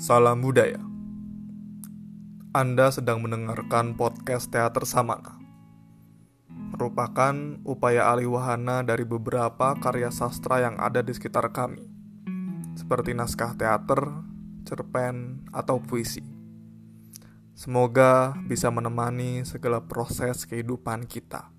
Salam budaya. Anda sedang mendengarkan podcast Teater Samana. Merupakan upaya alih wahana dari beberapa karya sastra yang ada di sekitar kami. Seperti naskah teater, cerpen, atau puisi. Semoga bisa menemani segala proses kehidupan kita.